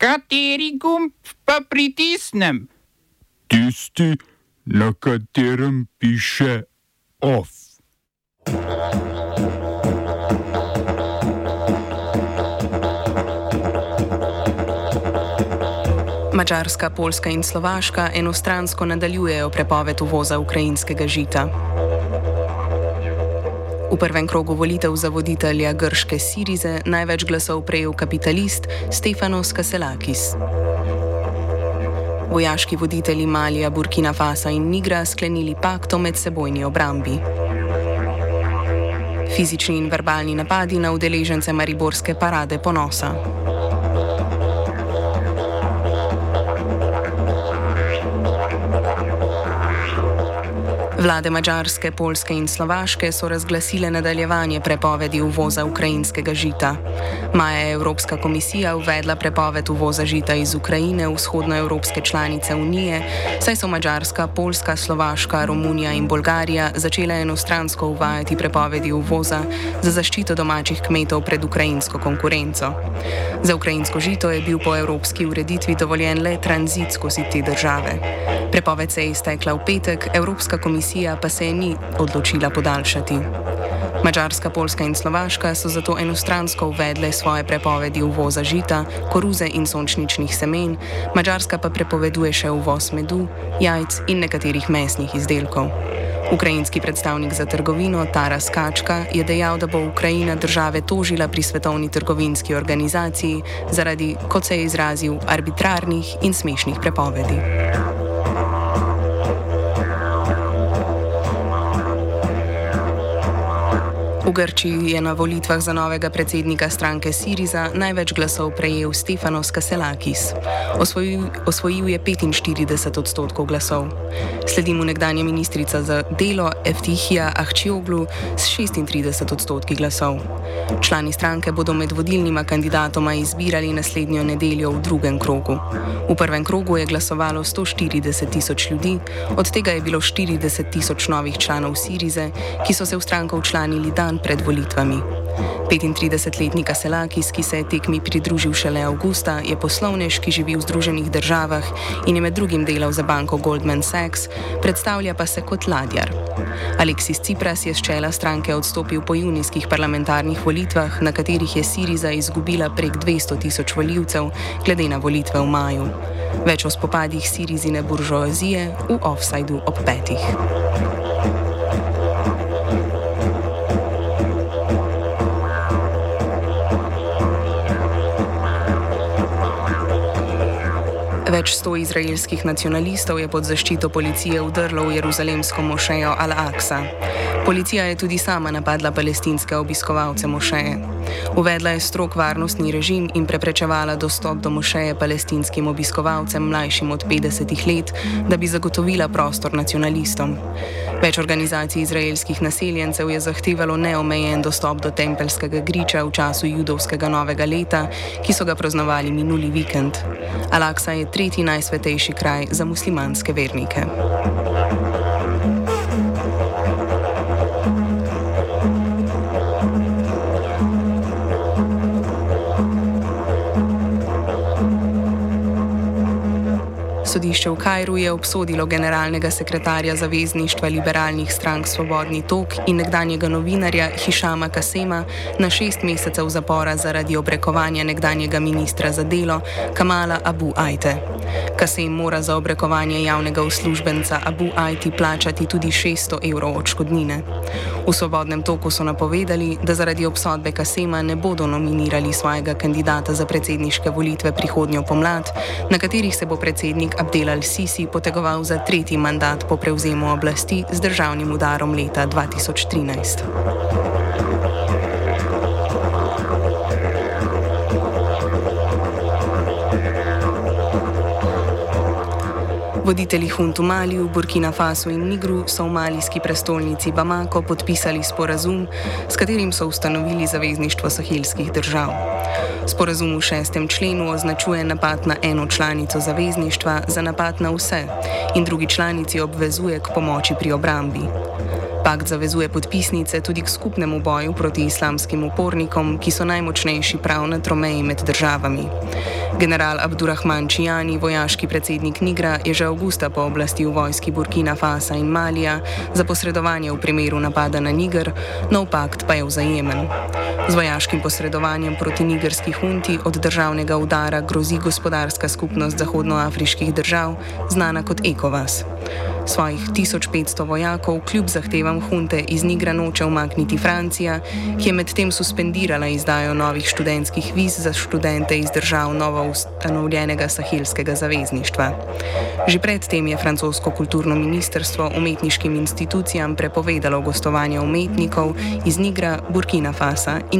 Kateri gumb pa pritisnem? Tisti, na katerem piše OF. Mačarska, Poljska in Slovaška enostransko nadaljujejo prepoved uvoza ukrajinskega žita. V prvem krogu volitev za voditelja grške Sirize največ glasov prejel kapitalist Stefanos Kaselakis. Vojaški voditelji Malija, Burkina Fasa in Nigra sklenili pakt o medsebojni obrambi. Fizični in verbalni napadi na udeležence Mariborske parade ponosa. Vlade Mačarske, Polske in Slovaške so razglasile nadaljevanje prepovedi uvoza ukrajinskega žita. Maja je Evropska komisija uvedla prepoved uvoza žita iz Ukrajine v vzhodnoevropske članice Unije, saj so Mačarska, Polska, Slovaška, Romunija in Bolgarija začele enostransko uvajati prepovedi uvoza za zaščito domačih kmetov pred ukrajinsko konkurenco. Za ukrajinsko žito je bil po evropski ureditvi dovoljen le tranzit skozi te države. Prepoved se je iztekla v petek, Evropska komisija pa se je ni odločila podaljšati. Mačarska, Poljska in Slovaška so zato enostransko uvedle svoje prepovedi uvoza žita, koruze in sončničnih semen, Mačarska pa prepoveduje še uvoz medu, jajc in nekaterih mesnih izdelkov. Ukrajinski predstavnik za trgovino Taras Kačka je dejal, da bo Ukrajina države tožila pri svetovni trgovinski organizaciji zaradi, kot se je izrazil, arbitrarnih in smešnih prepovedi. V Grčiji je na volitvah za novega predsednika stranke Siriza največ glasov prejel Stefanos Kaselakis. Osvojil, osvojil je 45 odstotkov glasov. Sledi mu nekdanja ministrica za delo Eftihija Ahčioglu s 36 odstotki glasov. Člani stranke bodo med vodilnima kandidatoma izbirali naslednjo nedeljo v drugem krogu. V prvem krogu je glasovalo 140 tisoč ljudi, od tega je bilo 40 tisoč novih članov Sirize, ki so se v stranko včlanili dan pred volitvami. 35-letni Kaselakis, ki se je tekmi pridružil šele avgusta, je poslovnež, ki živi v Združenih državah in je med drugim delal za banko Goldman Sachs, predstavlja pa se kot ladjar. Aleksis Cipras je z čela stranke odstopil po junijskih parlamentarnih volitvah, na katerih je Siriza izgubila prek 200 tisoč voljivcev, glede na volitve v maju. Več o spopadih Sirizine buržoazije v offsajdu ob petih. Več sto izraelskih nacionalistov je pod zaščito policije vdrlo v jeruzalemsko mošejo Al-Aqsa. Policija je tudi sama napadla palestinske obiskovalce mošeje. Uvedla je strok varnostni režim in preprečevala dostop do mošeje palestinskim obiskovalcem mlajšim od 50 let, da bi zagotovila prostor nacionalistom. Več organizacij izraelskih naseljencev je zahtevalo neomejen dostop do tempeljskega griča v času judovskega novega leta, ki so ga praznovali minuli vikend. Al-Aqsa je tretji najsvetejši kraj za muslimanske vernike. Sodišče v Kajru je obsodilo generalnega sekretarja Zavezništva liberalnih strank Svobodni tok in nekdanjega novinarja Hišama Kasema na šest mesecev zapora zaradi obrekovanja nekdanjega ministra za delo Kamala Abu Ajte. Kasem mora za obrekovanje javnega uslužbenca Abu Ajti plačati tudi 600 evrov odškodnine. V Svobodnem toku so napovedali, da zaradi obsodbe Kasema ne bodo nominirali svojega kandidata za predsedniške volitve prihodnjo pomlad, na katerih se bo predsednik Abdel al-Sisi potegoval za tretji mandat po prevzemu oblasti z državnim udarom leta 2013. Voditelji Huntu Maliju, Burkina Faso in Nigru so v malijski prestolnici Bamako podpisali sporazum, s katerim so ustanovili zavezništvo sahelskih držav. Sporazum v šestem členu označuje napad na eno članico zavezništva za napad na vse in drugi članici obvezuje k pomoči pri obrambi. Pakt zavezuje podpisnice tudi k skupnemu boju proti islamskim upornikom, ki so najmočnejši prav na tromeji med državami. General Abdurrahman Čijani, vojaški predsednik Nigra, je že avgusta pooblastil vojski Burkina Fasa in Malija za posredovanje v primeru napada na Niger, nov pakt pa je vzajemen. Z vojaškim posredovanjem proti nigerski hunti od državnega udara grozi gospodarska skupnost zahodnoafriških držav, znana kot ECOWAS. Svojih 1500 vojakov kljub zahtevam hunte iz Nigra noče umakniti Francija, ki je medtem suspendirala izdajo novih študentskih viz za študente iz držav novo ustanovljenega sahelskega zavezništva. Že predtem je francosko kulturno ministrstvo umetniškim institucijam prepovedalo gostovanje umetnikov iz Nigra, Burkina Fasa in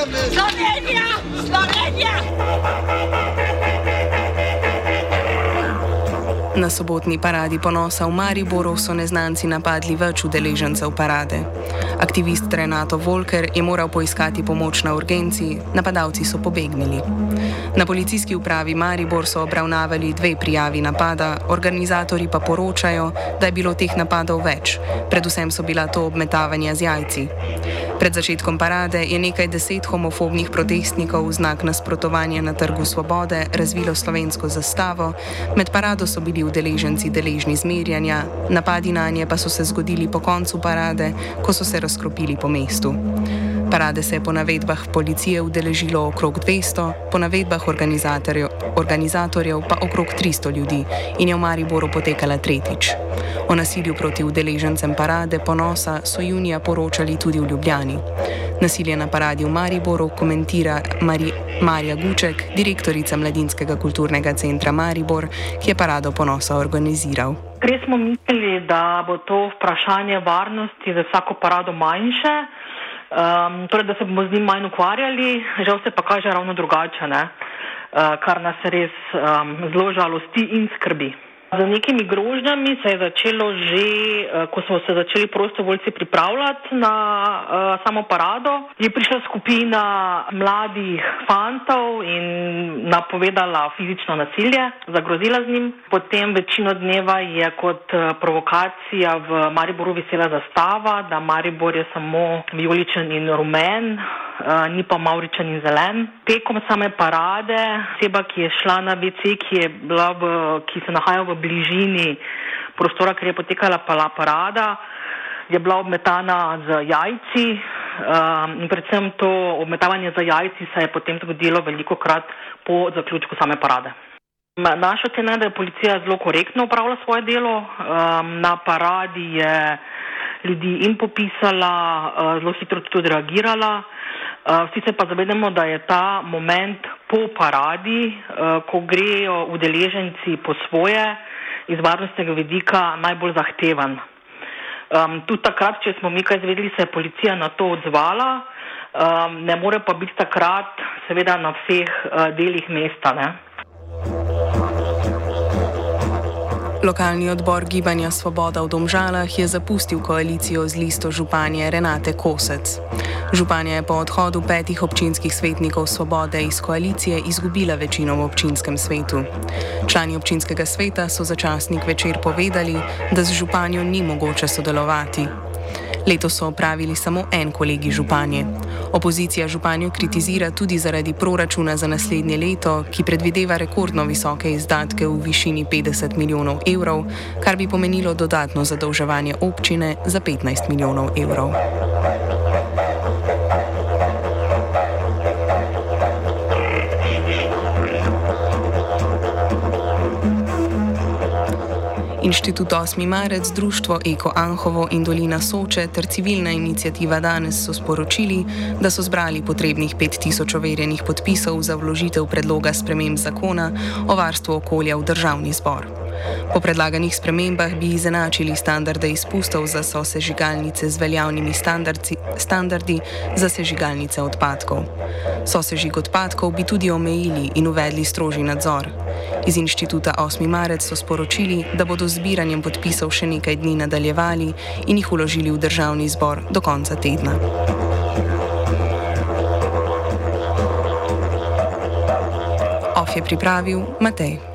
Slovenija, Slovenija, Slovenija. Na sobotni paradi ponosa v Mariboru so neznanci napadli več udeležencev parade. Aktivist Renato Volker je moral poiskati pomoč na urgenci, napadalci so pobegnili. Na policijski upravi Maribor so obravnavali dve prijavi napada, organizatori pa poročajo, da je bilo teh napadov več, predvsem so bila to obmetavanja z jajci. Pred začetkom parade je nekaj deset homofobnih protestnikov v znak nasprotovanja na Trgu Svobode razvilo slovensko zastavo, med parado so bili udeleženci deležni zmerjanja, napadi na nje pa so se zgodili po koncu parade, ko so se razkropili po mestu. Parade se je po navedbah policije udeležilo okrog 200, po navedbah organizatorjev, organizatorjev pa okrog 300 ljudi in je v Mariboru potekala tretjič. O nasilju proti udeležencem parade ponosa so junija poročali tudi v Ljubljani. Nasilje na paradi v Mariboru komentira Mari, Marja Guček, direktorica Mladinskega kulturnega centra Maribor, ki je parado ponosa organiziral. Res smo mislili, da bo to vprašanje varnosti za vsako parado manjše um, torej, da se bomo z njim manj ukvarjali, žal se pa kaže ravno drugače, ne? uh, kar nas res um, zelo žalosti in skrbi. Z nekimi grožnjami se je začelo že, eh, ko smo se začeli prostovoljci pripravljati na uh, samo parado. Je prišla skupina mladih fantov in napovedala fizično nasilje, zagrozila z njim. Potem večino dneva je kot eh, provokacija v Mariboru visela zastava, da Maribor je samo vijoličen in rumen. Uh, ni pa mauričen in zelen. Tekom same parade, oseba, ki je šla na BC, ki, ki se nahaja v bližini prostora, kjer je potekala parada, je bila obmetana z jajci um, in predvsem to obmetavanje z jajci se je potem zgodilo veliko krat po zaključku same parade. Naša ocena je, da je policija zelo korektno upravila svoje delo. Um, na paradi je ljudi in popisala, zelo hitro tudi reagirala. Vsi se pa zavedamo, da je ta moment po paradi, uh, ko grejo udeleženci po svoje, iz varnostnega vidika najbolj zahteven. Um, tudi takrat, če smo mi kaj izvedeli, se je policija na to odzvala, um, ne more pa biti takrat, seveda, na vseh uh, delih mesta. Ne? Lokalni odbor Gibanja Svoboda v Domžalah je zapustil koalicijo z listo županje Renate Kosec. Županja je po odhodu petih občinskih svetnikov Svobode iz koalicije izgubila večino v občinskem svetu. Člani občinskega sveta so za časnik večer povedali, da z županjo ni mogoče sodelovati. Letos so opravili samo en kolegi županje. Opozicija županjo kritizira tudi zaradi proračuna za naslednje leto, ki predvideva rekordno visoke izdatke v višini 50 milijonov evrov, kar bi pomenilo dodatno zadolževanje občine za 15 milijonov evrov. Inštitut 8. marec, Društvo Eko Anhovo in Dolina Soče ter civilna inicijativa danes so sporočili, da so zbrali potrebnih 5000 overjenih podpisov za vložitev predloga sprememb zakona o varstvu okolja v državni zbor. Po predlaganih spremembah bi izenačili standarde izpustov za sosežigalnice z veljavnimi standardi za sežigalnice odpadkov. Sosežig odpadkov bi tudi omejili in uvedli strožji nadzor. Iz inštituta 8. marec so sporočili, da bodo zbiranjem podpisov še nekaj dni nadaljevali in jih uložili v državni zbor do konca tedna. Of je pripravil Matej.